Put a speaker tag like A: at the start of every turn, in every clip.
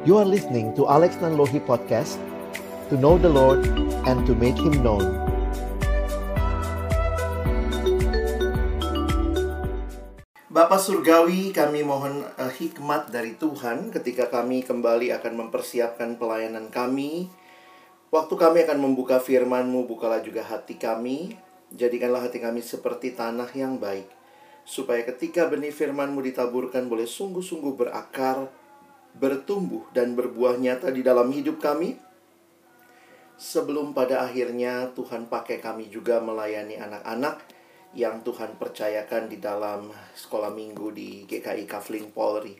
A: You are listening to Alex Nanlohi Podcast To know the Lord and to make Him known Bapak Surgawi, kami mohon uh, hikmat dari Tuhan ketika kami kembali akan mempersiapkan pelayanan kami. Waktu kami akan membuka firman-Mu, bukalah juga hati kami. Jadikanlah hati kami seperti tanah yang baik. Supaya ketika benih firman-Mu ditaburkan boleh sungguh-sungguh berakar, bertumbuh, dan berbuah nyata di dalam hidup kami. Sebelum pada akhirnya Tuhan pakai kami juga melayani anak-anak yang Tuhan percayakan di dalam sekolah minggu di GKI Kavling Polri.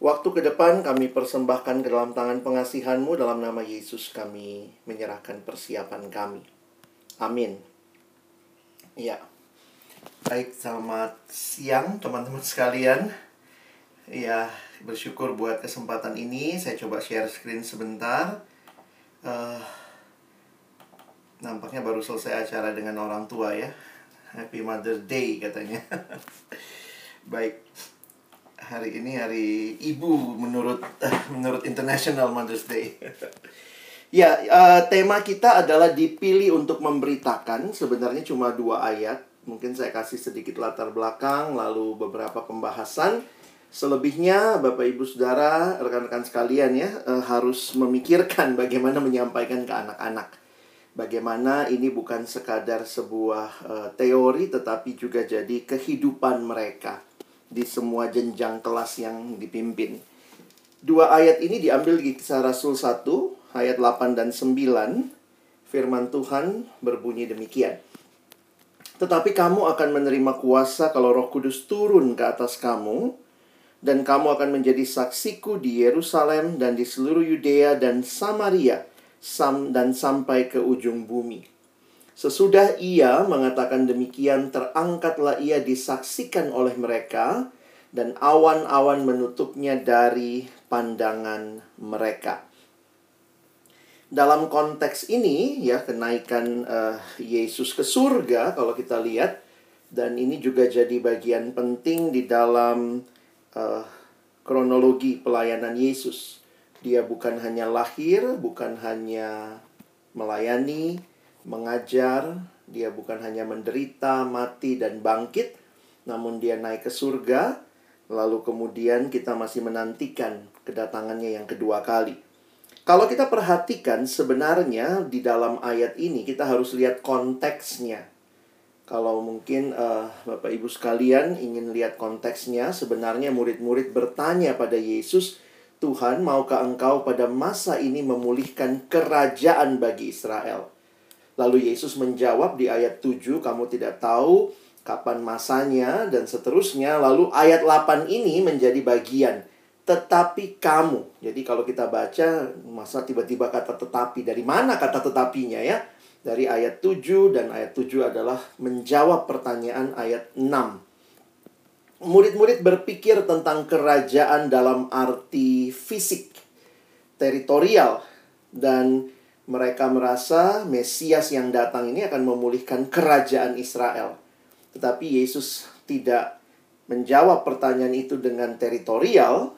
A: Waktu ke depan kami persembahkan ke dalam tangan pengasihanmu dalam nama Yesus kami menyerahkan persiapan kami. Amin. Ya. Baik, selamat siang teman-teman sekalian. Ya, bersyukur buat kesempatan ini. Saya coba share screen sebentar. Uh, nampaknya baru selesai acara dengan orang tua ya. Happy Mother's Day katanya. Baik. Hari ini hari ibu menurut uh, menurut International Mother's Day. ya, uh, tema kita adalah dipilih untuk memberitakan. Sebenarnya cuma dua ayat. Mungkin saya kasih sedikit latar belakang, lalu beberapa pembahasan. Selebihnya, Bapak Ibu Saudara, rekan-rekan sekalian ya, uh, harus memikirkan bagaimana menyampaikan ke anak-anak bagaimana ini bukan sekadar sebuah uh, teori tetapi juga jadi kehidupan mereka di semua jenjang kelas yang dipimpin. Dua ayat ini diambil di kisah Rasul 1 ayat 8 dan 9. Firman Tuhan berbunyi demikian. Tetapi kamu akan menerima kuasa kalau Roh Kudus turun ke atas kamu dan kamu akan menjadi saksiku di Yerusalem dan di seluruh Yudea dan Samaria sam dan sampai ke ujung bumi. Sesudah ia mengatakan demikian, terangkatlah ia disaksikan oleh mereka, dan awan-awan menutupnya dari pandangan mereka. Dalam konteks ini, ya, kenaikan uh, Yesus ke surga, kalau kita lihat, dan ini juga jadi bagian penting di dalam uh, kronologi pelayanan Yesus. Dia bukan hanya lahir, bukan hanya melayani, mengajar, dia bukan hanya menderita, mati, dan bangkit, namun dia naik ke surga. Lalu kemudian kita masih menantikan kedatangannya yang kedua kali. Kalau kita perhatikan sebenarnya di dalam ayat ini kita harus lihat konteksnya. Kalau mungkin uh, Bapak Ibu sekalian ingin lihat konteksnya, sebenarnya murid-murid bertanya pada Yesus, Tuhan, maukah engkau pada masa ini memulihkan kerajaan bagi Israel? Lalu Yesus menjawab di ayat 7, kamu tidak tahu kapan masanya dan seterusnya. Lalu ayat 8 ini menjadi bagian tetapi kamu. Jadi kalau kita baca masa tiba-tiba kata tetapi dari mana kata tetapinya ya? Dari ayat 7 dan ayat 7 adalah menjawab pertanyaan ayat 6 murid-murid berpikir tentang kerajaan dalam arti fisik, teritorial, dan mereka merasa Mesias yang datang ini akan memulihkan kerajaan Israel. Tetapi Yesus tidak menjawab pertanyaan itu dengan teritorial,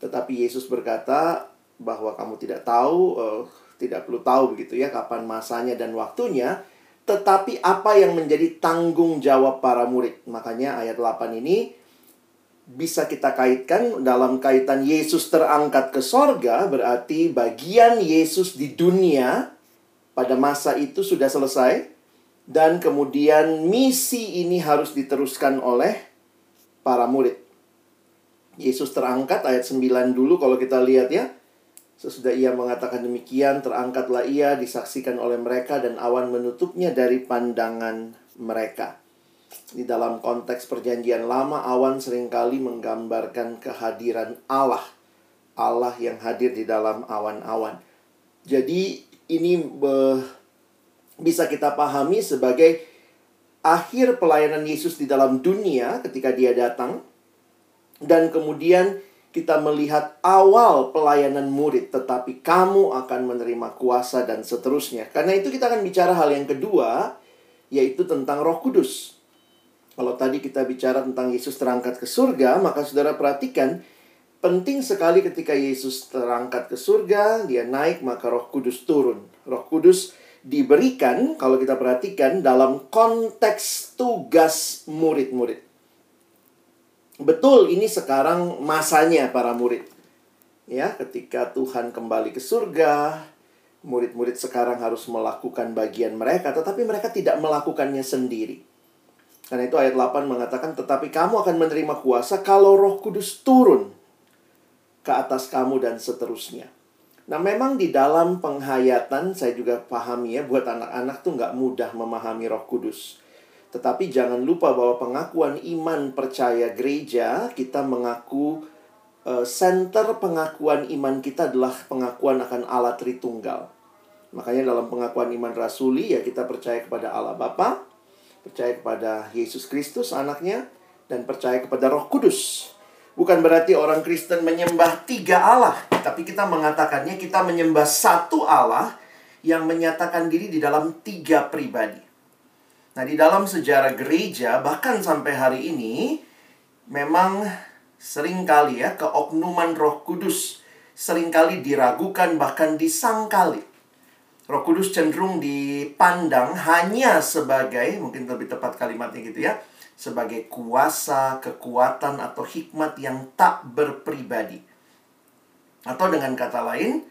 A: tetapi Yesus berkata bahwa kamu tidak tahu, uh, tidak perlu tahu begitu ya kapan masanya dan waktunya, tetapi apa yang menjadi tanggung jawab para murid. Makanya ayat 8 ini bisa kita kaitkan dalam kaitan Yesus terangkat ke sorga berarti bagian Yesus di dunia pada masa itu sudah selesai dan kemudian misi ini harus diteruskan oleh para murid. Yesus terangkat ayat 9 dulu kalau kita lihat ya. Sesudah ia mengatakan demikian, terangkatlah ia, disaksikan oleh mereka, dan awan menutupnya dari pandangan mereka. Di dalam konteks perjanjian lama, awan sering kali menggambarkan kehadiran Allah. Allah yang hadir di dalam awan-awan. Jadi ini be, bisa kita pahami sebagai akhir pelayanan Yesus di dalam dunia ketika dia datang. Dan kemudian kita melihat awal pelayanan murid, tetapi kamu akan menerima kuasa dan seterusnya. Karena itu kita akan bicara hal yang kedua, yaitu tentang roh kudus. Kalau tadi kita bicara tentang Yesus terangkat ke surga, maka saudara perhatikan, Penting sekali ketika Yesus terangkat ke surga, dia naik maka Roh Kudus turun. Roh Kudus diberikan kalau kita perhatikan dalam konteks tugas murid-murid. Betul ini sekarang masanya para murid. Ya, ketika Tuhan kembali ke surga, murid-murid sekarang harus melakukan bagian mereka, tetapi mereka tidak melakukannya sendiri. Karena itu ayat 8 mengatakan, tetapi kamu akan menerima kuasa kalau roh kudus turun ke atas kamu dan seterusnya. Nah memang di dalam penghayatan saya juga pahami ya buat anak-anak tuh nggak mudah memahami roh kudus. Tetapi jangan lupa bahwa pengakuan iman percaya gereja kita mengaku uh, center pengakuan iman kita adalah pengakuan akan Allah Tritunggal. Makanya dalam pengakuan iman rasuli ya kita percaya kepada Allah Bapa, percaya kepada Yesus Kristus anaknya, dan percaya kepada Roh Kudus. Bukan berarti orang Kristen menyembah tiga Allah, tapi kita mengatakannya kita menyembah satu Allah yang menyatakan diri di dalam tiga pribadi. Nah, di dalam sejarah gereja bahkan sampai hari ini memang sering kali ya keoknuman Roh Kudus sering kali diragukan bahkan disangkali. Roh Kudus cenderung dipandang hanya sebagai mungkin lebih tepat kalimatnya gitu ya sebagai kuasa, kekuatan, atau hikmat yang tak berpribadi. Atau dengan kata lain,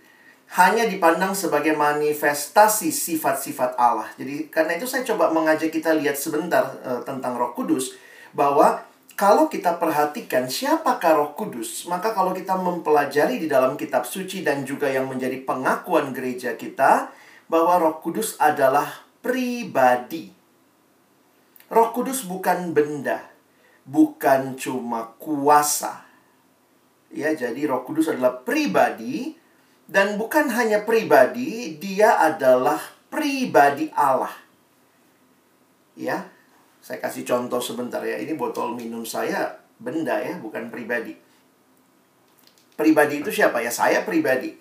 A: hanya dipandang sebagai manifestasi sifat-sifat Allah. Jadi karena itu saya coba mengajak kita lihat sebentar uh, tentang Roh Kudus bahwa kalau kita perhatikan siapakah Roh Kudus, maka kalau kita mempelajari di dalam kitab suci dan juga yang menjadi pengakuan gereja kita bahwa Roh Kudus adalah pribadi. Roh Kudus bukan benda, bukan cuma kuasa. Ya, jadi Roh Kudus adalah pribadi dan bukan hanya pribadi, dia adalah pribadi Allah. Ya. Saya kasih contoh sebentar ya. Ini botol minum saya benda ya, bukan pribadi. Pribadi itu siapa ya? Saya pribadi.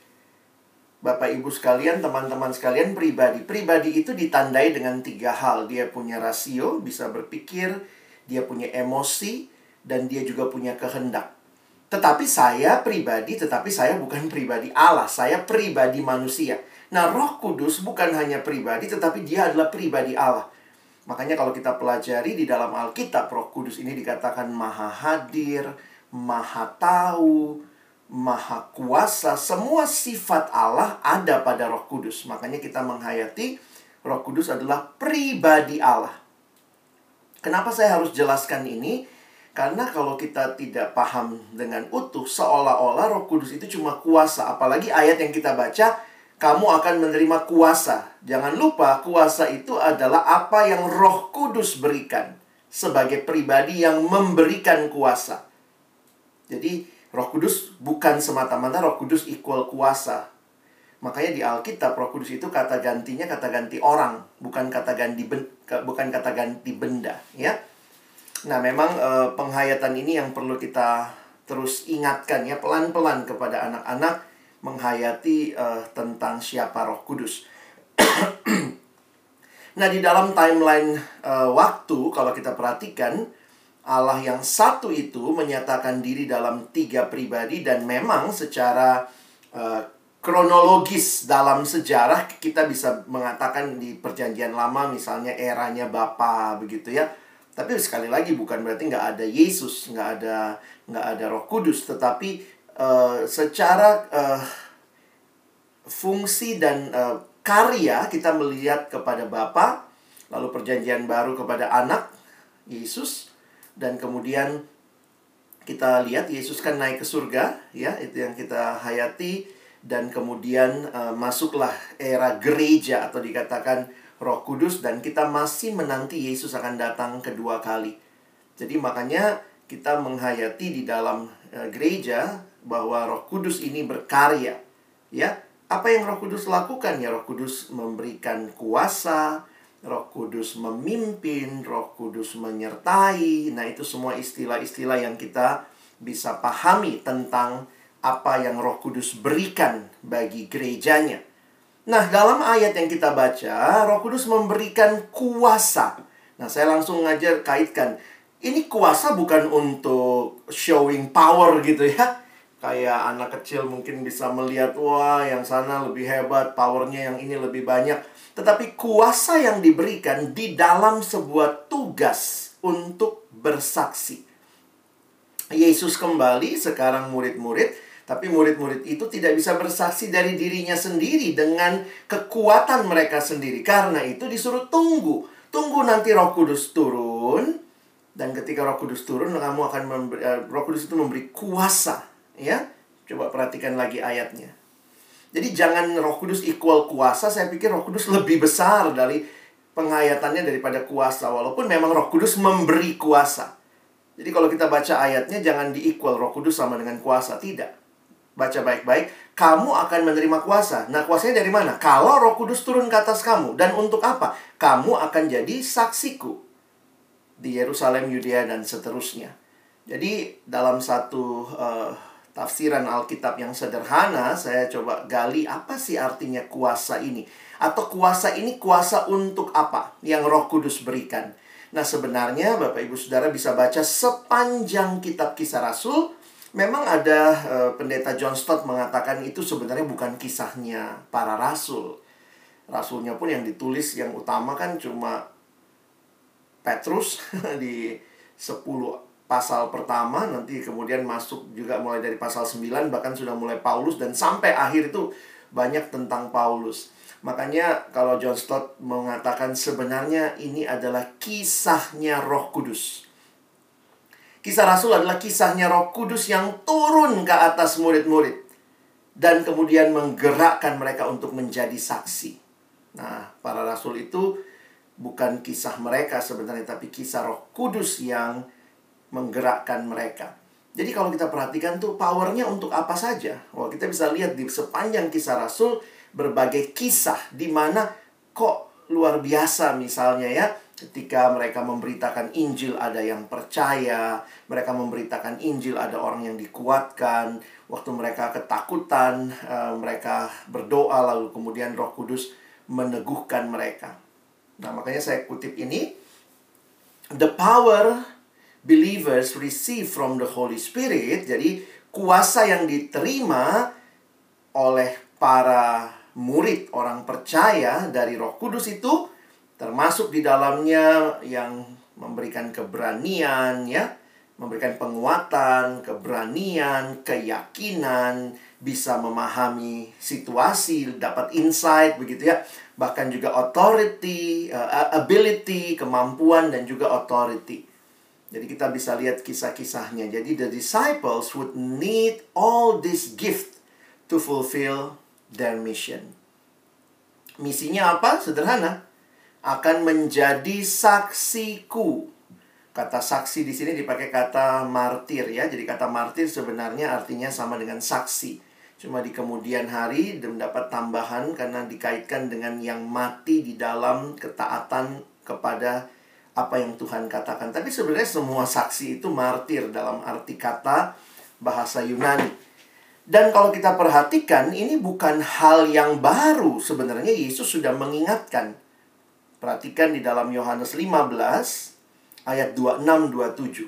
A: Bapak Ibu sekalian, teman-teman sekalian pribadi. Pribadi itu ditandai dengan tiga hal. Dia punya rasio, bisa berpikir, dia punya emosi, dan dia juga punya kehendak. Tetapi saya pribadi, tetapi saya bukan pribadi Allah. Saya pribadi manusia. Nah, roh kudus bukan hanya pribadi, tetapi dia adalah pribadi Allah. Makanya kalau kita pelajari di dalam Alkitab, roh kudus ini dikatakan maha hadir, maha tahu, maha kuasa, semua sifat Allah ada pada Roh Kudus. Makanya kita menghayati Roh Kudus adalah pribadi Allah. Kenapa saya harus jelaskan ini? Karena kalau kita tidak paham dengan utuh, seolah-olah Roh Kudus itu cuma kuasa. Apalagi ayat yang kita baca, kamu akan menerima kuasa. Jangan lupa, kuasa itu adalah apa yang Roh Kudus berikan sebagai pribadi yang memberikan kuasa. Jadi, Roh Kudus bukan semata-mata Roh Kudus equal kuasa. Makanya di Alkitab Roh Kudus itu kata gantinya kata ganti orang, bukan kata ganti ben, bukan kata ganti benda, ya. Nah, memang eh, penghayatan ini yang perlu kita terus ingatkan ya pelan-pelan kepada anak-anak menghayati eh, tentang siapa Roh Kudus. nah, di dalam timeline eh, waktu kalau kita perhatikan Allah yang satu itu menyatakan diri dalam tiga pribadi dan memang secara kronologis dalam sejarah kita bisa mengatakan di perjanjian lama misalnya eranya Bapa begitu ya. Tapi sekali lagi bukan berarti nggak ada Yesus, nggak ada nggak ada Roh Kudus, tetapi uh, secara uh, fungsi dan uh, karya kita melihat kepada Bapa, lalu perjanjian baru kepada Anak Yesus, dan kemudian kita lihat Yesus kan naik ke surga ya itu yang kita hayati. Dan kemudian uh, masuklah era gereja atau dikatakan Roh Kudus dan kita masih menanti Yesus akan datang kedua kali. Jadi makanya kita menghayati di dalam uh, gereja bahwa Roh Kudus ini berkarya. Ya, apa yang Roh Kudus lakukan ya Roh Kudus memberikan kuasa, Roh Kudus memimpin, Roh Kudus menyertai. Nah, itu semua istilah-istilah yang kita bisa pahami tentang apa yang Roh Kudus berikan bagi gerejanya. Nah, dalam ayat yang kita baca, Roh Kudus memberikan kuasa. Nah, saya langsung ngajar kaitkan. Ini kuasa bukan untuk showing power gitu ya. Kayak anak kecil mungkin bisa melihat, wah yang sana lebih hebat, powernya yang ini lebih banyak. Tetapi kuasa yang diberikan di dalam sebuah tugas untuk bersaksi. Yesus kembali, sekarang murid-murid, tapi murid-murid itu tidak bisa bersaksi dari dirinya sendiri dengan kekuatan mereka sendiri. Karena itu disuruh tunggu. Tunggu nanti roh kudus turun. Dan ketika roh kudus turun, kamu akan memberi, uh, roh kudus itu memberi kuasa. Ya, Coba perhatikan lagi ayatnya. Jadi jangan roh kudus equal kuasa. Saya pikir roh kudus lebih besar dari penghayatannya daripada kuasa. Walaupun memang roh kudus memberi kuasa. Jadi kalau kita baca ayatnya jangan di-equal roh kudus sama dengan kuasa. Tidak. Baca baik-baik. Kamu akan menerima kuasa. Nah kuasanya dari mana? Kalau roh kudus turun ke atas kamu. Dan untuk apa? Kamu akan jadi saksiku. Di Yerusalem, Yudea, dan seterusnya. Jadi dalam satu uh, tafsiran Alkitab yang sederhana, saya coba gali apa sih artinya kuasa ini. Atau kuasa ini kuasa untuk apa yang roh kudus berikan. Nah sebenarnya Bapak Ibu Saudara bisa baca sepanjang kitab kisah Rasul Memang ada uh, pendeta John Stott mengatakan itu sebenarnya bukan kisahnya para rasul Rasulnya pun yang ditulis yang utama kan cuma Petrus di 10 pasal pertama Nanti kemudian masuk juga mulai dari pasal 9 Bahkan sudah mulai Paulus dan sampai akhir itu banyak tentang Paulus Makanya kalau John Stott mengatakan sebenarnya ini adalah kisahnya Roh Kudus. Kisah Rasul adalah kisahnya Roh Kudus yang turun ke atas murid-murid dan kemudian menggerakkan mereka untuk menjadi saksi. Nah, para rasul itu bukan kisah mereka sebenarnya tapi kisah Roh Kudus yang menggerakkan mereka. Jadi kalau kita perhatikan tuh powernya untuk apa saja? Wah, kita bisa lihat di sepanjang kisah Rasul berbagai kisah di mana kok luar biasa misalnya ya ketika mereka memberitakan Injil ada yang percaya, mereka memberitakan Injil ada orang yang dikuatkan, waktu mereka ketakutan, uh, mereka berdoa lalu kemudian Roh Kudus meneguhkan mereka. Nah, makanya saya kutip ini the power believers receive from the Holy Spirit. Jadi kuasa yang diterima oleh para murid orang percaya dari Roh Kudus itu termasuk di dalamnya yang memberikan keberanian ya, memberikan penguatan, keberanian, keyakinan, bisa memahami situasi, dapat insight begitu ya. Bahkan juga authority, uh, ability, kemampuan dan juga authority. Jadi kita bisa lihat kisah-kisahnya. Jadi the disciples would need all this gift to fulfill their mission. Misinya apa? Sederhana. Akan menjadi saksiku. Kata saksi di sini dipakai kata martir ya. Jadi kata martir sebenarnya artinya sama dengan saksi. Cuma di kemudian hari mendapat tambahan karena dikaitkan dengan yang mati di dalam ketaatan kepada apa yang Tuhan katakan. Tapi sebenarnya semua saksi itu martir dalam arti kata bahasa Yunani. Dan kalau kita perhatikan, ini bukan hal yang baru. Sebenarnya Yesus sudah mengingatkan. Perhatikan di dalam Yohanes 15 ayat 26-27.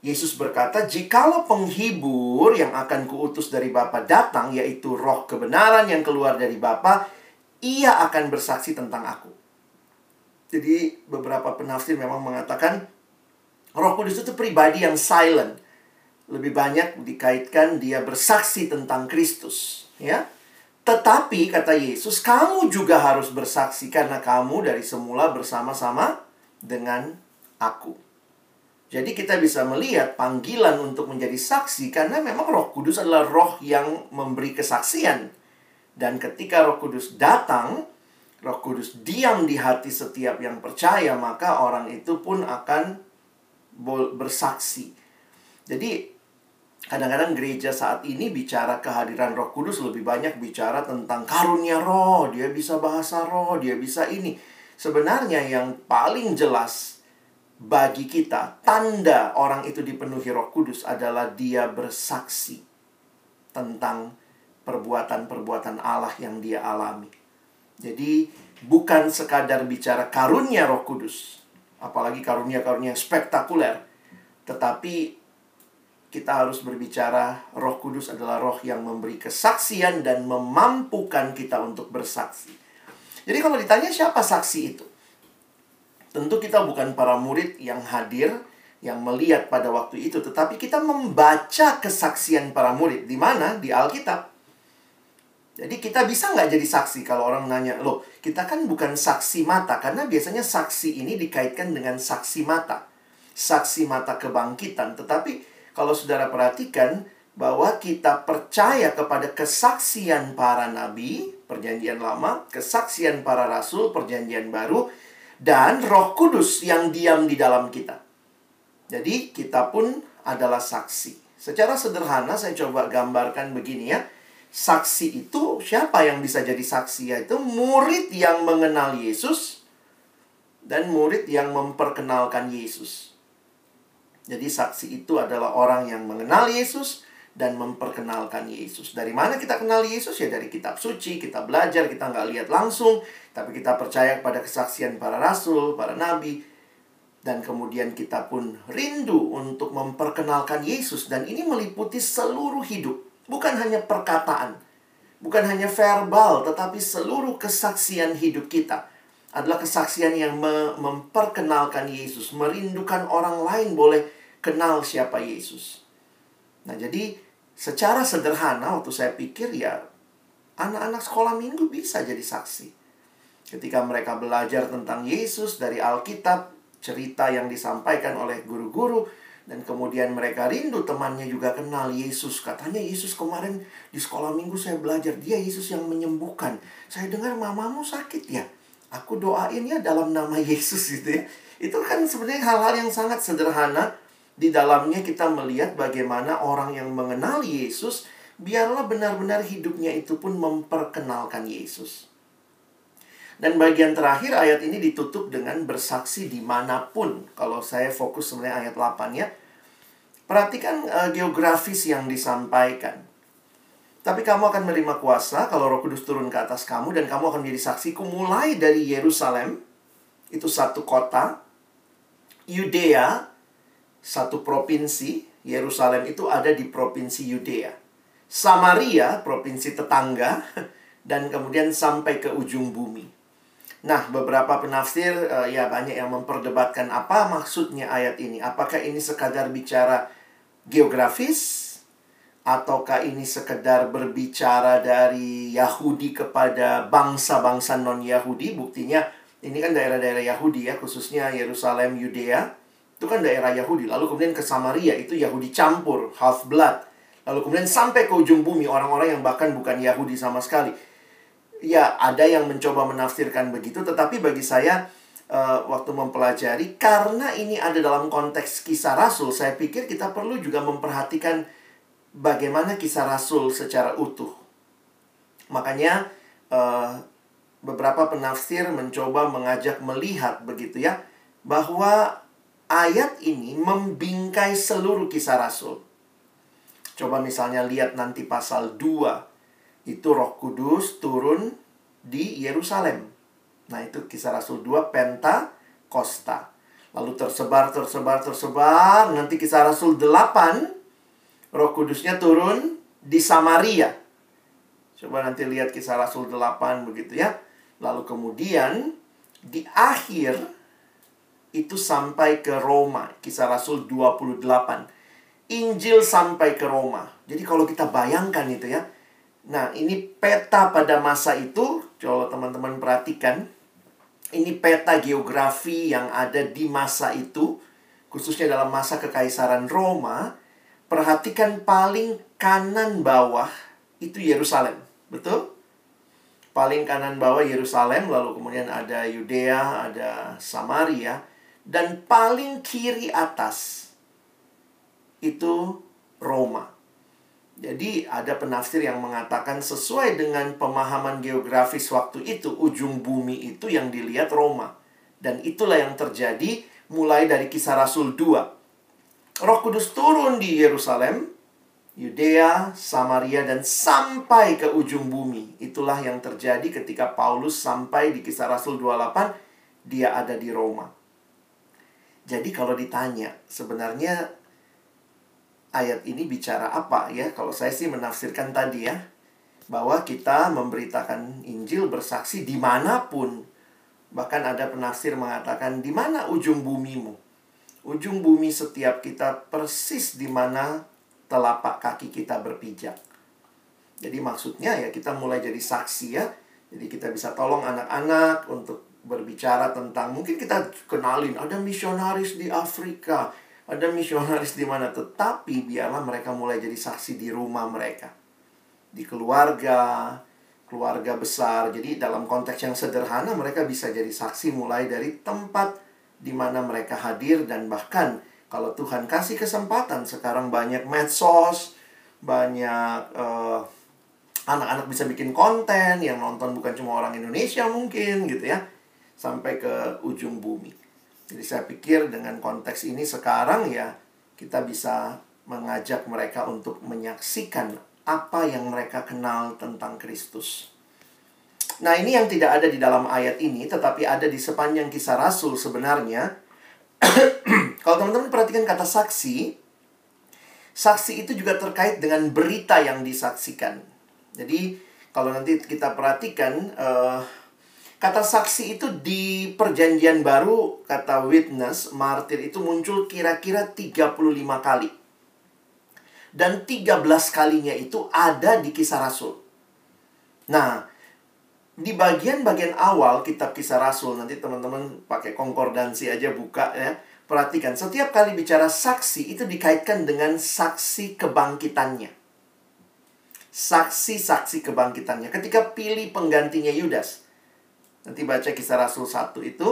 A: Yesus berkata, Jikalau penghibur yang akan kuutus dari Bapa datang, yaitu roh kebenaran yang keluar dari Bapa, ia akan bersaksi tentang aku. Jadi beberapa penafsir memang mengatakan, roh kudus itu pribadi yang silent lebih banyak dikaitkan dia bersaksi tentang Kristus, ya. Tetapi kata Yesus, kamu juga harus bersaksi karena kamu dari semula bersama-sama dengan aku. Jadi kita bisa melihat panggilan untuk menjadi saksi karena memang Roh Kudus adalah roh yang memberi kesaksian. Dan ketika Roh Kudus datang, Roh Kudus diam di hati setiap yang percaya, maka orang itu pun akan bersaksi. Jadi Kadang-kadang gereja saat ini bicara kehadiran Roh Kudus lebih banyak bicara tentang karunia Roh, dia bisa bahasa Roh, dia bisa ini. Sebenarnya yang paling jelas bagi kita tanda orang itu dipenuhi Roh Kudus adalah dia bersaksi tentang perbuatan-perbuatan Allah yang dia alami. Jadi bukan sekadar bicara karunia Roh Kudus, apalagi karunia-karunia spektakuler, tetapi kita harus berbicara Roh Kudus adalah roh yang memberi kesaksian dan memampukan kita untuk bersaksi. Jadi kalau ditanya siapa saksi itu? Tentu kita bukan para murid yang hadir, yang melihat pada waktu itu, tetapi kita membaca kesaksian para murid. Di mana? Di Alkitab. Jadi kita bisa nggak jadi saksi kalau orang nanya, loh kita kan bukan saksi mata, karena biasanya saksi ini dikaitkan dengan saksi mata. Saksi mata kebangkitan. Tetapi kalau saudara perhatikan bahwa kita percaya kepada kesaksian para nabi, perjanjian lama, kesaksian para rasul, perjanjian baru, dan roh kudus yang diam di dalam kita. Jadi kita pun adalah saksi. Secara sederhana saya coba gambarkan begini ya. Saksi itu siapa yang bisa jadi saksi? Yaitu murid yang mengenal Yesus dan murid yang memperkenalkan Yesus. Jadi saksi itu adalah orang yang mengenal Yesus dan memperkenalkan Yesus. Dari mana kita kenal Yesus? Ya dari kitab suci, kita belajar, kita nggak lihat langsung. Tapi kita percaya pada kesaksian para rasul, para nabi. Dan kemudian kita pun rindu untuk memperkenalkan Yesus. Dan ini meliputi seluruh hidup. Bukan hanya perkataan. Bukan hanya verbal, tetapi seluruh kesaksian hidup kita adalah kesaksian yang memperkenalkan Yesus, merindukan orang lain boleh kenal siapa Yesus. Nah, jadi secara sederhana waktu saya pikir ya anak-anak sekolah minggu bisa jadi saksi. Ketika mereka belajar tentang Yesus dari Alkitab, cerita yang disampaikan oleh guru-guru dan kemudian mereka rindu temannya juga kenal Yesus. Katanya Yesus kemarin di sekolah minggu saya belajar dia Yesus yang menyembuhkan. Saya dengar mamamu sakit ya. Aku doain ya dalam nama Yesus gitu ya. Itu kan sebenarnya hal-hal yang sangat sederhana di dalamnya kita melihat bagaimana orang yang mengenal Yesus, biarlah benar-benar hidupnya itu pun memperkenalkan Yesus. Dan bagian terakhir ayat ini ditutup dengan bersaksi di mana pun. Kalau saya fokus sebenarnya ayat 8 ya. Perhatikan uh, geografis yang disampaikan. Tapi kamu akan menerima kuasa kalau roh kudus turun ke atas kamu dan kamu akan menjadi saksiku mulai dari Yerusalem. Itu satu kota. Yudea, satu provinsi, Yerusalem itu ada di provinsi Yudea. Samaria, provinsi tetangga, dan kemudian sampai ke ujung bumi. Nah, beberapa penafsir uh, ya banyak yang memperdebatkan apa maksudnya ayat ini. Apakah ini sekadar bicara geografis ataukah ini sekedar berbicara dari Yahudi kepada bangsa-bangsa non-Yahudi? Buktinya ini kan daerah-daerah Yahudi ya, khususnya Yerusalem, Yudea itu kan daerah Yahudi. Lalu kemudian ke Samaria itu Yahudi campur, half blood. Lalu kemudian sampai ke ujung bumi orang-orang yang bahkan bukan Yahudi sama sekali. Ya, ada yang mencoba menafsirkan begitu, tetapi bagi saya uh, waktu mempelajari karena ini ada dalam konteks kisah rasul, saya pikir kita perlu juga memperhatikan bagaimana kisah rasul secara utuh. Makanya uh, beberapa penafsir mencoba mengajak melihat begitu ya bahwa ayat ini membingkai seluruh kisah Rasul. Coba misalnya lihat nanti pasal 2. Itu Roh Kudus turun di Yerusalem. Nah, itu kisah Rasul 2 Penta Costa. Lalu tersebar, tersebar, tersebar. Nanti kisah Rasul 8 Roh Kudusnya turun di Samaria. Coba nanti lihat kisah Rasul 8 begitu ya. Lalu kemudian di akhir itu sampai ke Roma. Kisah Rasul 28. Injil sampai ke Roma. Jadi kalau kita bayangkan itu ya. Nah, ini peta pada masa itu. Coba teman-teman perhatikan. Ini peta geografi yang ada di masa itu. Khususnya dalam masa kekaisaran Roma. Perhatikan paling kanan bawah itu Yerusalem. Betul? Paling kanan bawah Yerusalem, lalu kemudian ada Yudea, ada Samaria dan paling kiri atas itu Roma. Jadi ada penafsir yang mengatakan sesuai dengan pemahaman geografis waktu itu ujung bumi itu yang dilihat Roma. Dan itulah yang terjadi mulai dari kisah Rasul 2. Roh Kudus turun di Yerusalem, Yudea, Samaria dan sampai ke ujung bumi. Itulah yang terjadi ketika Paulus sampai di kisah Rasul 28, dia ada di Roma. Jadi kalau ditanya, sebenarnya ayat ini bicara apa ya? Kalau saya sih menafsirkan tadi ya, bahwa kita memberitakan Injil bersaksi di mana pun. Bahkan ada penafsir mengatakan, di mana ujung bumimu? Ujung bumi setiap kita persis di mana telapak kaki kita berpijak. Jadi maksudnya ya kita mulai jadi saksi ya. Jadi kita bisa tolong anak-anak untuk berbicara tentang mungkin kita kenalin ada misionaris di Afrika, ada misionaris di mana, tetapi biarlah mereka mulai jadi saksi di rumah mereka. Di keluarga, keluarga besar. Jadi dalam konteks yang sederhana mereka bisa jadi saksi mulai dari tempat di mana mereka hadir dan bahkan kalau Tuhan kasih kesempatan sekarang banyak medsos, banyak uh, anak-anak bisa bikin konten yang nonton bukan cuma orang Indonesia mungkin gitu ya sampai ke ujung bumi. Jadi saya pikir dengan konteks ini sekarang ya kita bisa mengajak mereka untuk menyaksikan apa yang mereka kenal tentang Kristus. Nah, ini yang tidak ada di dalam ayat ini tetapi ada di sepanjang kisah Rasul sebenarnya. Kalau teman-teman perhatikan kata saksi, saksi itu juga terkait dengan berita yang disaksikan. Jadi, kalau nanti kita perhatikan uh, Kata saksi itu di perjanjian baru, kata witness, martir itu muncul kira-kira 35 kali. Dan 13 kalinya itu ada di kisah Rasul. Nah, di bagian-bagian awal kitab kisah Rasul, nanti teman-teman pakai konkordansi aja buka ya. Perhatikan, setiap kali bicara saksi itu dikaitkan dengan saksi kebangkitannya. Saksi-saksi kebangkitannya. Ketika pilih penggantinya Yudas, Nanti baca kisah Rasul 1 itu,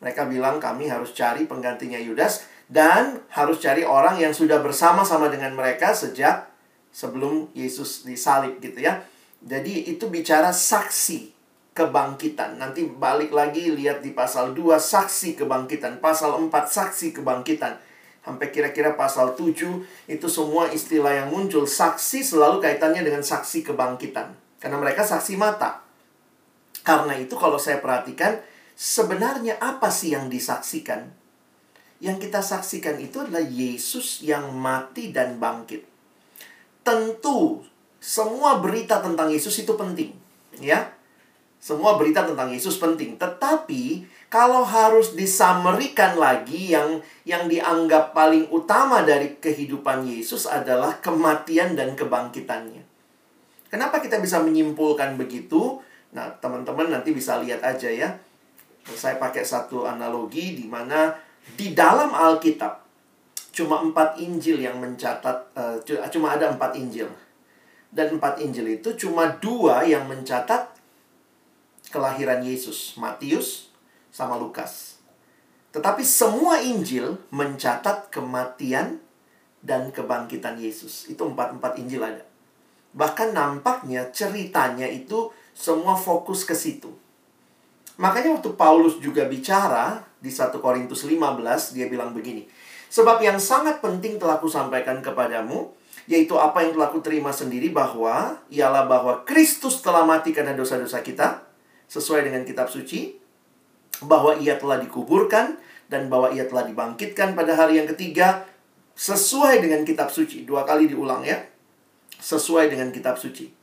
A: mereka bilang kami harus cari penggantinya Yudas dan harus cari orang yang sudah bersama-sama dengan mereka sejak sebelum Yesus disalib gitu ya. Jadi itu bicara saksi kebangkitan. Nanti balik lagi lihat di pasal 2 saksi kebangkitan, pasal 4 saksi kebangkitan. Sampai kira-kira pasal 7 itu semua istilah yang muncul saksi selalu kaitannya dengan saksi kebangkitan. Karena mereka saksi mata. Karena itu kalau saya perhatikan, sebenarnya apa sih yang disaksikan? Yang kita saksikan itu adalah Yesus yang mati dan bangkit. Tentu semua berita tentang Yesus itu penting, ya. Semua berita tentang Yesus penting, tetapi kalau harus disamerikan lagi yang yang dianggap paling utama dari kehidupan Yesus adalah kematian dan kebangkitannya. Kenapa kita bisa menyimpulkan begitu? Nah, teman-teman nanti bisa lihat aja ya. Saya pakai satu analogi di mana di dalam Alkitab cuma empat Injil yang mencatat, uh, cuma ada empat Injil. Dan empat Injil itu cuma dua yang mencatat kelahiran Yesus, Matius sama Lukas. Tetapi semua Injil mencatat kematian dan kebangkitan Yesus. Itu empat-empat Injil ada. Bahkan nampaknya ceritanya itu semua fokus ke situ. Makanya waktu Paulus juga bicara di 1 Korintus 15, dia bilang begini. Sebab yang sangat penting telah kusampaikan kepadamu, yaitu apa yang telah kuterima sendiri bahwa, ialah bahwa Kristus telah mati karena dosa-dosa kita, sesuai dengan kitab suci, bahwa ia telah dikuburkan, dan bahwa ia telah dibangkitkan pada hari yang ketiga, sesuai dengan kitab suci. Dua kali diulang ya. Sesuai dengan kitab suci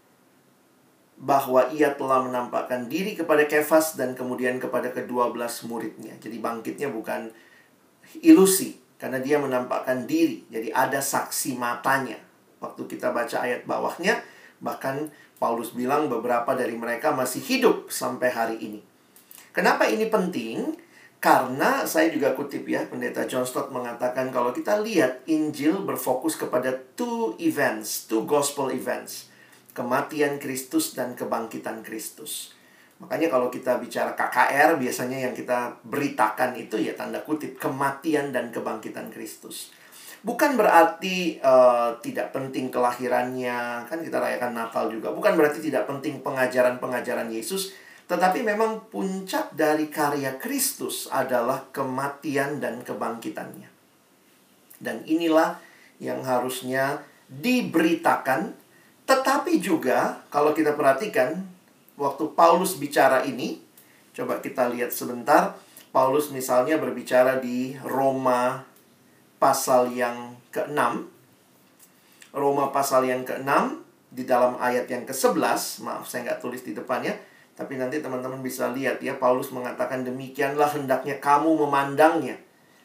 A: bahwa ia telah menampakkan diri kepada Kefas dan kemudian kepada kedua belas muridnya. Jadi bangkitnya bukan ilusi, karena dia menampakkan diri. Jadi ada saksi matanya. Waktu kita baca ayat bawahnya, bahkan Paulus bilang beberapa dari mereka masih hidup sampai hari ini. Kenapa ini penting? Karena saya juga kutip ya, pendeta John Stott mengatakan kalau kita lihat Injil berfokus kepada two events, two gospel events kematian Kristus dan kebangkitan Kristus. Makanya kalau kita bicara KKR biasanya yang kita beritakan itu ya tanda kutip kematian dan kebangkitan Kristus. Bukan berarti uh, tidak penting kelahirannya, kan kita rayakan Natal juga. Bukan berarti tidak penting pengajaran-pengajaran Yesus, tetapi memang puncak dari karya Kristus adalah kematian dan kebangkitannya. Dan inilah yang harusnya diberitakan tetapi juga kalau kita perhatikan waktu Paulus bicara ini, coba kita lihat sebentar. Paulus misalnya berbicara di Roma pasal yang ke-6. Roma pasal yang ke-6 di dalam ayat yang ke-11, maaf saya nggak tulis di depannya, tapi nanti teman-teman bisa lihat ya Paulus mengatakan demikianlah hendaknya kamu memandangnya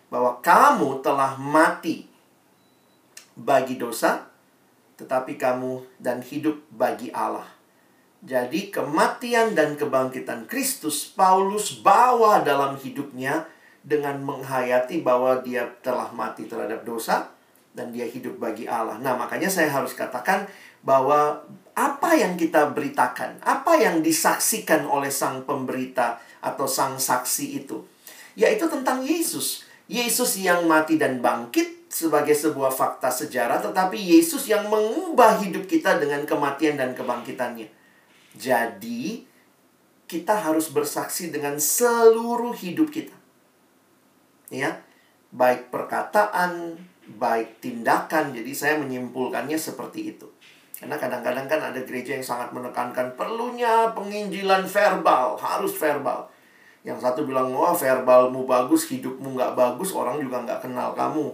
A: bahwa kamu telah mati bagi dosa tetapi kamu dan hidup bagi Allah. Jadi kematian dan kebangkitan Kristus Paulus bawa dalam hidupnya dengan menghayati bahwa dia telah mati terhadap dosa dan dia hidup bagi Allah. Nah, makanya saya harus katakan bahwa apa yang kita beritakan, apa yang disaksikan oleh sang pemberita atau sang saksi itu, yaitu tentang Yesus. Yesus yang mati dan bangkit sebagai sebuah fakta sejarah, tetapi Yesus yang mengubah hidup kita dengan kematian dan kebangkitannya. Jadi, kita harus bersaksi dengan seluruh hidup kita ya. Baik perkataan baik tindakan. Jadi saya menyimpulkannya seperti itu. Karena kadang-kadang kan ada gereja yang sangat menekankan perlunya penginjilan verbal harus verbal. Yang satu bilang wah verbalmu bagus hidupmu nggak bagus orang juga nggak kenal kamu.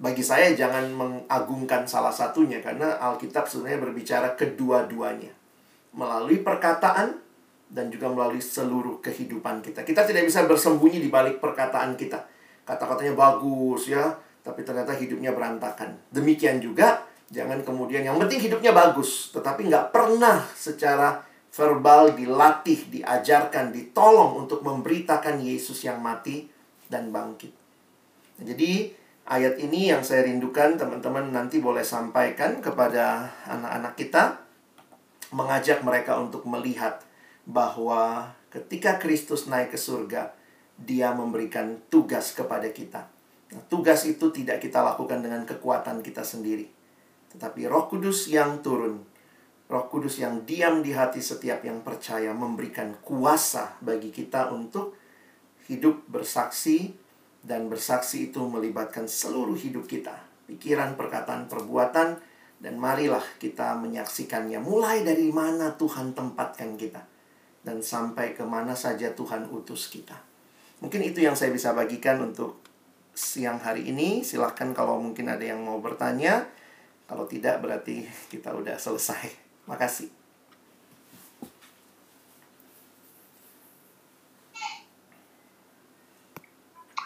A: Bagi saya jangan mengagungkan salah satunya karena Alkitab sebenarnya berbicara kedua-duanya. Melalui perkataan dan juga melalui seluruh kehidupan kita. Kita tidak bisa bersembunyi di balik perkataan kita. Kata-katanya bagus ya, tapi ternyata hidupnya berantakan. Demikian juga, jangan kemudian yang penting hidupnya bagus, tetapi nggak pernah secara verbal dilatih, diajarkan, ditolong untuk memberitakan Yesus yang mati dan bangkit. Jadi ayat ini yang saya rindukan teman-teman nanti boleh sampaikan kepada anak-anak kita, mengajak mereka untuk melihat bahwa ketika Kristus naik ke surga, Dia memberikan tugas kepada kita. Nah, tugas itu tidak kita lakukan dengan kekuatan kita sendiri, tetapi Roh Kudus yang turun, Roh Kudus yang diam di hati setiap yang percaya, memberikan kuasa bagi kita untuk hidup bersaksi, dan bersaksi itu melibatkan seluruh hidup kita, pikiran, perkataan, perbuatan, dan marilah kita menyaksikannya mulai dari mana Tuhan tempatkan kita dan sampai ke mana saja Tuhan utus kita. Mungkin itu yang saya bisa bagikan untuk siang hari ini. Silahkan kalau mungkin ada yang mau bertanya. Kalau tidak berarti kita udah selesai. Makasih.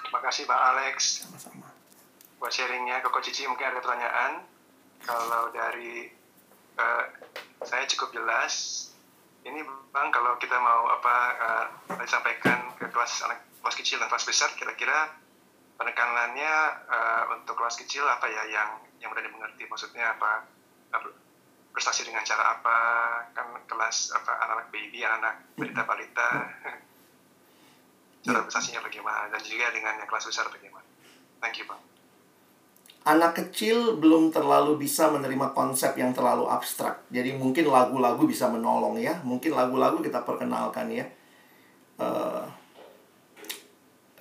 B: Terima kasih Pak Alex. Sama-sama. Buat sharingnya, Koko Cici mungkin ada pertanyaan. Kalau dari uh, saya cukup jelas ini bang kalau kita mau apa uh, disampaikan ke kelas anak kelas kecil dan kelas besar kira-kira penekanannya uh, untuk kelas kecil apa ya yang yang mudah dimengerti? Maksudnya apa prestasi dengan cara apa? Kan kelas apa anak-anak baby anak-anak balita balita. Cara prestasinya bagaimana? Dan juga dengan yang kelas besar bagaimana? Thank you bang
A: anak kecil belum terlalu bisa menerima konsep yang terlalu abstrak. Jadi mungkin lagu-lagu bisa menolong ya. Mungkin lagu-lagu kita perkenalkan ya. Uh,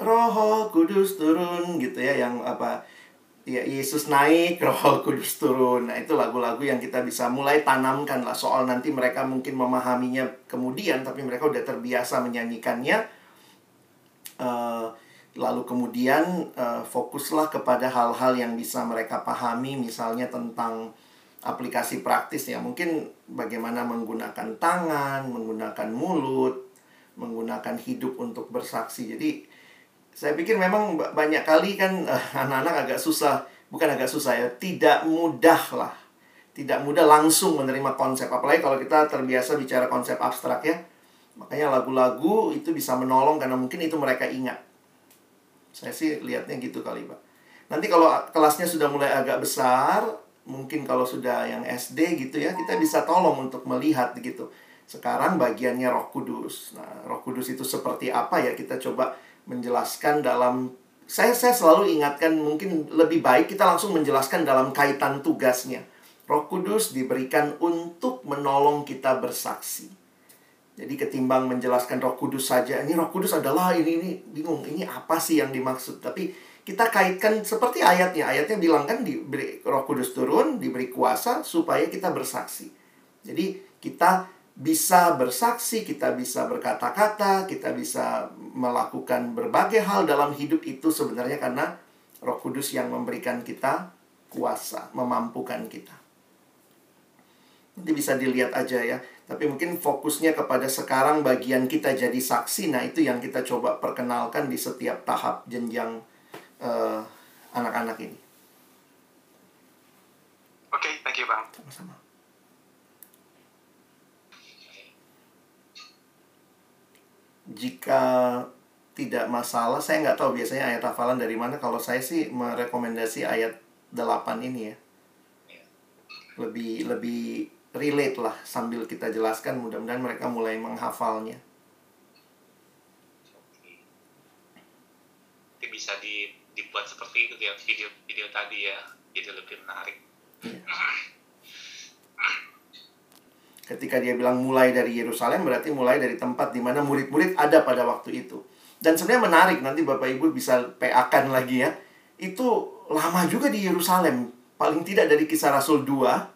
A: Roh Kudus turun gitu ya yang apa ya Yesus naik, Roh Kudus turun. Nah, itu lagu-lagu yang kita bisa mulai tanamkan lah soal nanti mereka mungkin memahaminya kemudian tapi mereka udah terbiasa menyanyikannya. Uh, lalu kemudian uh, fokuslah kepada hal-hal yang bisa mereka pahami misalnya tentang aplikasi praktis ya. Mungkin bagaimana menggunakan tangan menggunakan mulut menggunakan hidup untuk bersaksi. Jadi saya pikir memang banyak kali kan uh, anak-anak agak susah bukan agak susah ya tidak mudah lah. Tidak mudah langsung menerima konsep. Apalagi kalau kita terbiasa bicara konsep abstrak ya. Makanya lagu-lagu itu bisa menolong karena mungkin itu mereka ingat saya sih lihatnya gitu kali, Pak. Nanti kalau kelasnya sudah mulai agak besar, mungkin kalau sudah yang SD gitu ya, kita bisa tolong untuk melihat gitu. Sekarang bagiannya Roh Kudus. Nah, Roh Kudus itu seperti apa ya? Kita coba menjelaskan dalam saya saya selalu ingatkan mungkin lebih baik kita langsung menjelaskan dalam kaitan tugasnya. Roh Kudus diberikan untuk menolong kita bersaksi. Jadi ketimbang menjelaskan Roh Kudus saja, ini Roh Kudus adalah ini ini bingung, ini apa sih yang dimaksud? Tapi kita kaitkan seperti ayatnya. Ayatnya bilang kan diberi Roh Kudus turun, diberi kuasa supaya kita bersaksi. Jadi kita bisa bersaksi, kita bisa berkata-kata, kita bisa melakukan berbagai hal dalam hidup itu sebenarnya karena Roh Kudus yang memberikan kita kuasa memampukan kita. Nanti bisa dilihat aja ya. Tapi mungkin fokusnya kepada sekarang bagian kita jadi saksi. Nah itu yang kita coba perkenalkan di setiap tahap jenjang uh, anak-anak ini.
B: Oke, okay, thank you Bang.
A: Sama-sama. Jika tidak masalah, saya nggak tahu biasanya ayat hafalan dari mana. Kalau saya sih merekomendasi ayat 8 ini ya. Lebih lebih relate lah sambil kita jelaskan mudah-mudahan mereka mulai menghafalnya.
C: Itu bisa di, dibuat seperti itu ya video video tadi ya jadi lebih menarik. Iya.
A: Ketika dia bilang mulai dari Yerusalem berarti mulai dari tempat di mana murid-murid ada pada waktu itu. Dan sebenarnya menarik nanti Bapak Ibu bisa PA-kan lagi ya. Itu lama juga di Yerusalem. Paling tidak dari kisah Rasul 2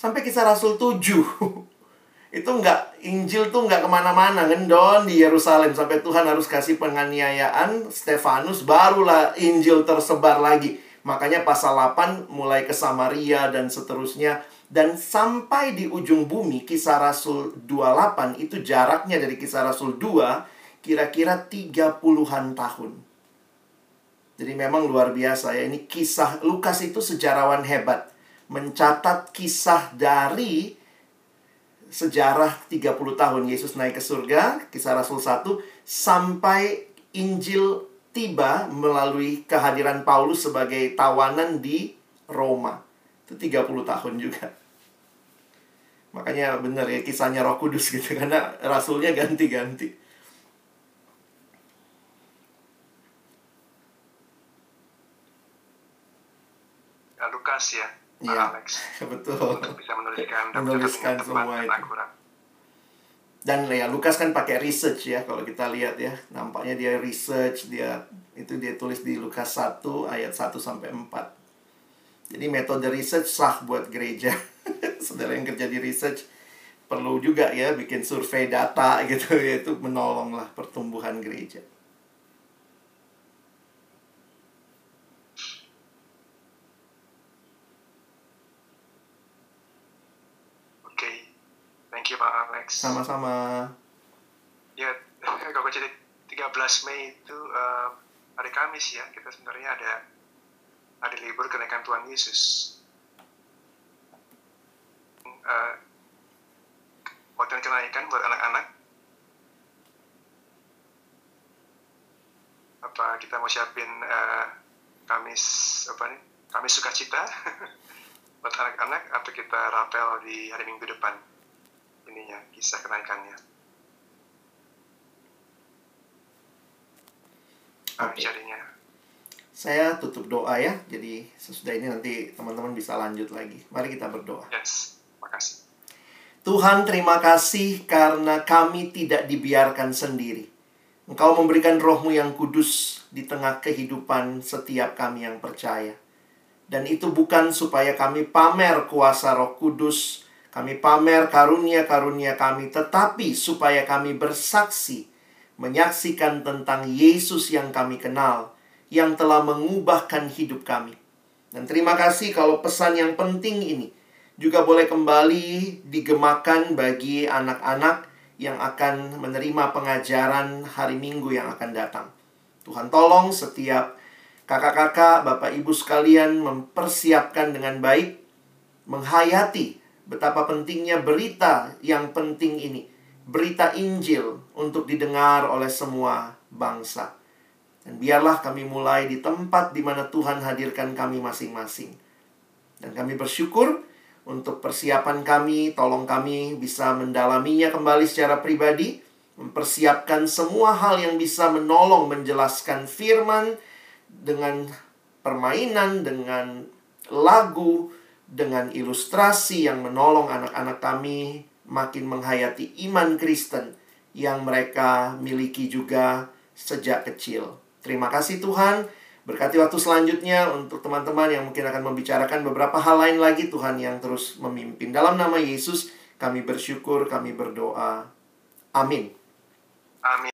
A: sampai kisah Rasul 7 itu nggak Injil tuh nggak ke mana-mana ngendon di Yerusalem. Sampai Tuhan harus kasih penganiayaan Stefanus barulah Injil tersebar lagi. Makanya pasal 8 mulai ke Samaria dan seterusnya. Dan sampai di ujung bumi kisah Rasul 28 itu jaraknya dari kisah Rasul 2 kira-kira 30-an tahun. Jadi memang luar biasa ya ini kisah Lukas itu sejarawan hebat mencatat kisah dari sejarah 30 tahun Yesus naik ke surga, kisah Rasul 1, sampai Injil tiba melalui kehadiran Paulus sebagai tawanan di Roma. Itu 30 tahun juga. Makanya benar ya kisahnya Roh Kudus gitu karena rasulnya ganti-ganti.
B: Lukas ya
A: Iya, betul.
B: Untuk bisa menuliskan,
A: menuliskan semua itu. Akurat. Dan ya Lukas kan pakai research ya kalau kita lihat ya. Nampaknya dia research, dia itu dia tulis di Lukas 1 ayat 1 sampai 4. Jadi metode research sah buat gereja. Saudara yang kerja di research perlu juga ya bikin survei data gitu ya itu menolong lah pertumbuhan gereja.
B: Thank Alex.
A: Sama-sama.
B: Ya, kalau jadi 13 Mei itu uh, hari Kamis ya, kita sebenarnya ada ada libur kenaikan Tuhan Yesus. Uh, waktu kenaikan buat anak-anak. Apa kita mau siapin uh, Kamis apa nih? Kamis sukacita buat anak-anak atau kita rapel di hari Minggu depan? Ininya kisah kenaikannya.
A: Ah, okay. Saya tutup doa ya. Jadi sesudah ini nanti teman-teman bisa lanjut lagi. Mari kita berdoa.
B: Yes, makasih.
A: Tuhan terima kasih karena kami tidak dibiarkan sendiri. Engkau memberikan rohmu yang kudus di tengah kehidupan setiap kami yang percaya. Dan itu bukan supaya kami pamer kuasa roh kudus, kami pamer karunia-karunia kami, tetapi supaya kami bersaksi, menyaksikan tentang Yesus yang kami kenal, yang telah mengubahkan hidup kami. Dan terima kasih kalau pesan yang penting ini juga boleh kembali digemakan bagi anak-anak yang akan menerima pengajaran hari Minggu yang akan datang. Tuhan tolong setiap kakak-kakak, bapak ibu sekalian mempersiapkan dengan baik, menghayati betapa pentingnya berita yang penting ini. Berita Injil untuk didengar oleh semua bangsa. Dan biarlah kami mulai di tempat di mana Tuhan hadirkan kami masing-masing. Dan kami bersyukur untuk persiapan kami, tolong kami bisa mendalaminya kembali secara pribadi, mempersiapkan semua hal yang bisa menolong menjelaskan firman dengan permainan, dengan lagu, dengan ilustrasi yang menolong anak-anak kami makin menghayati iman Kristen yang mereka miliki juga sejak kecil. Terima kasih Tuhan. Berkati waktu selanjutnya untuk teman-teman yang mungkin akan membicarakan beberapa hal lain lagi Tuhan yang terus memimpin. Dalam nama Yesus kami bersyukur, kami berdoa. Amin.
B: Amin.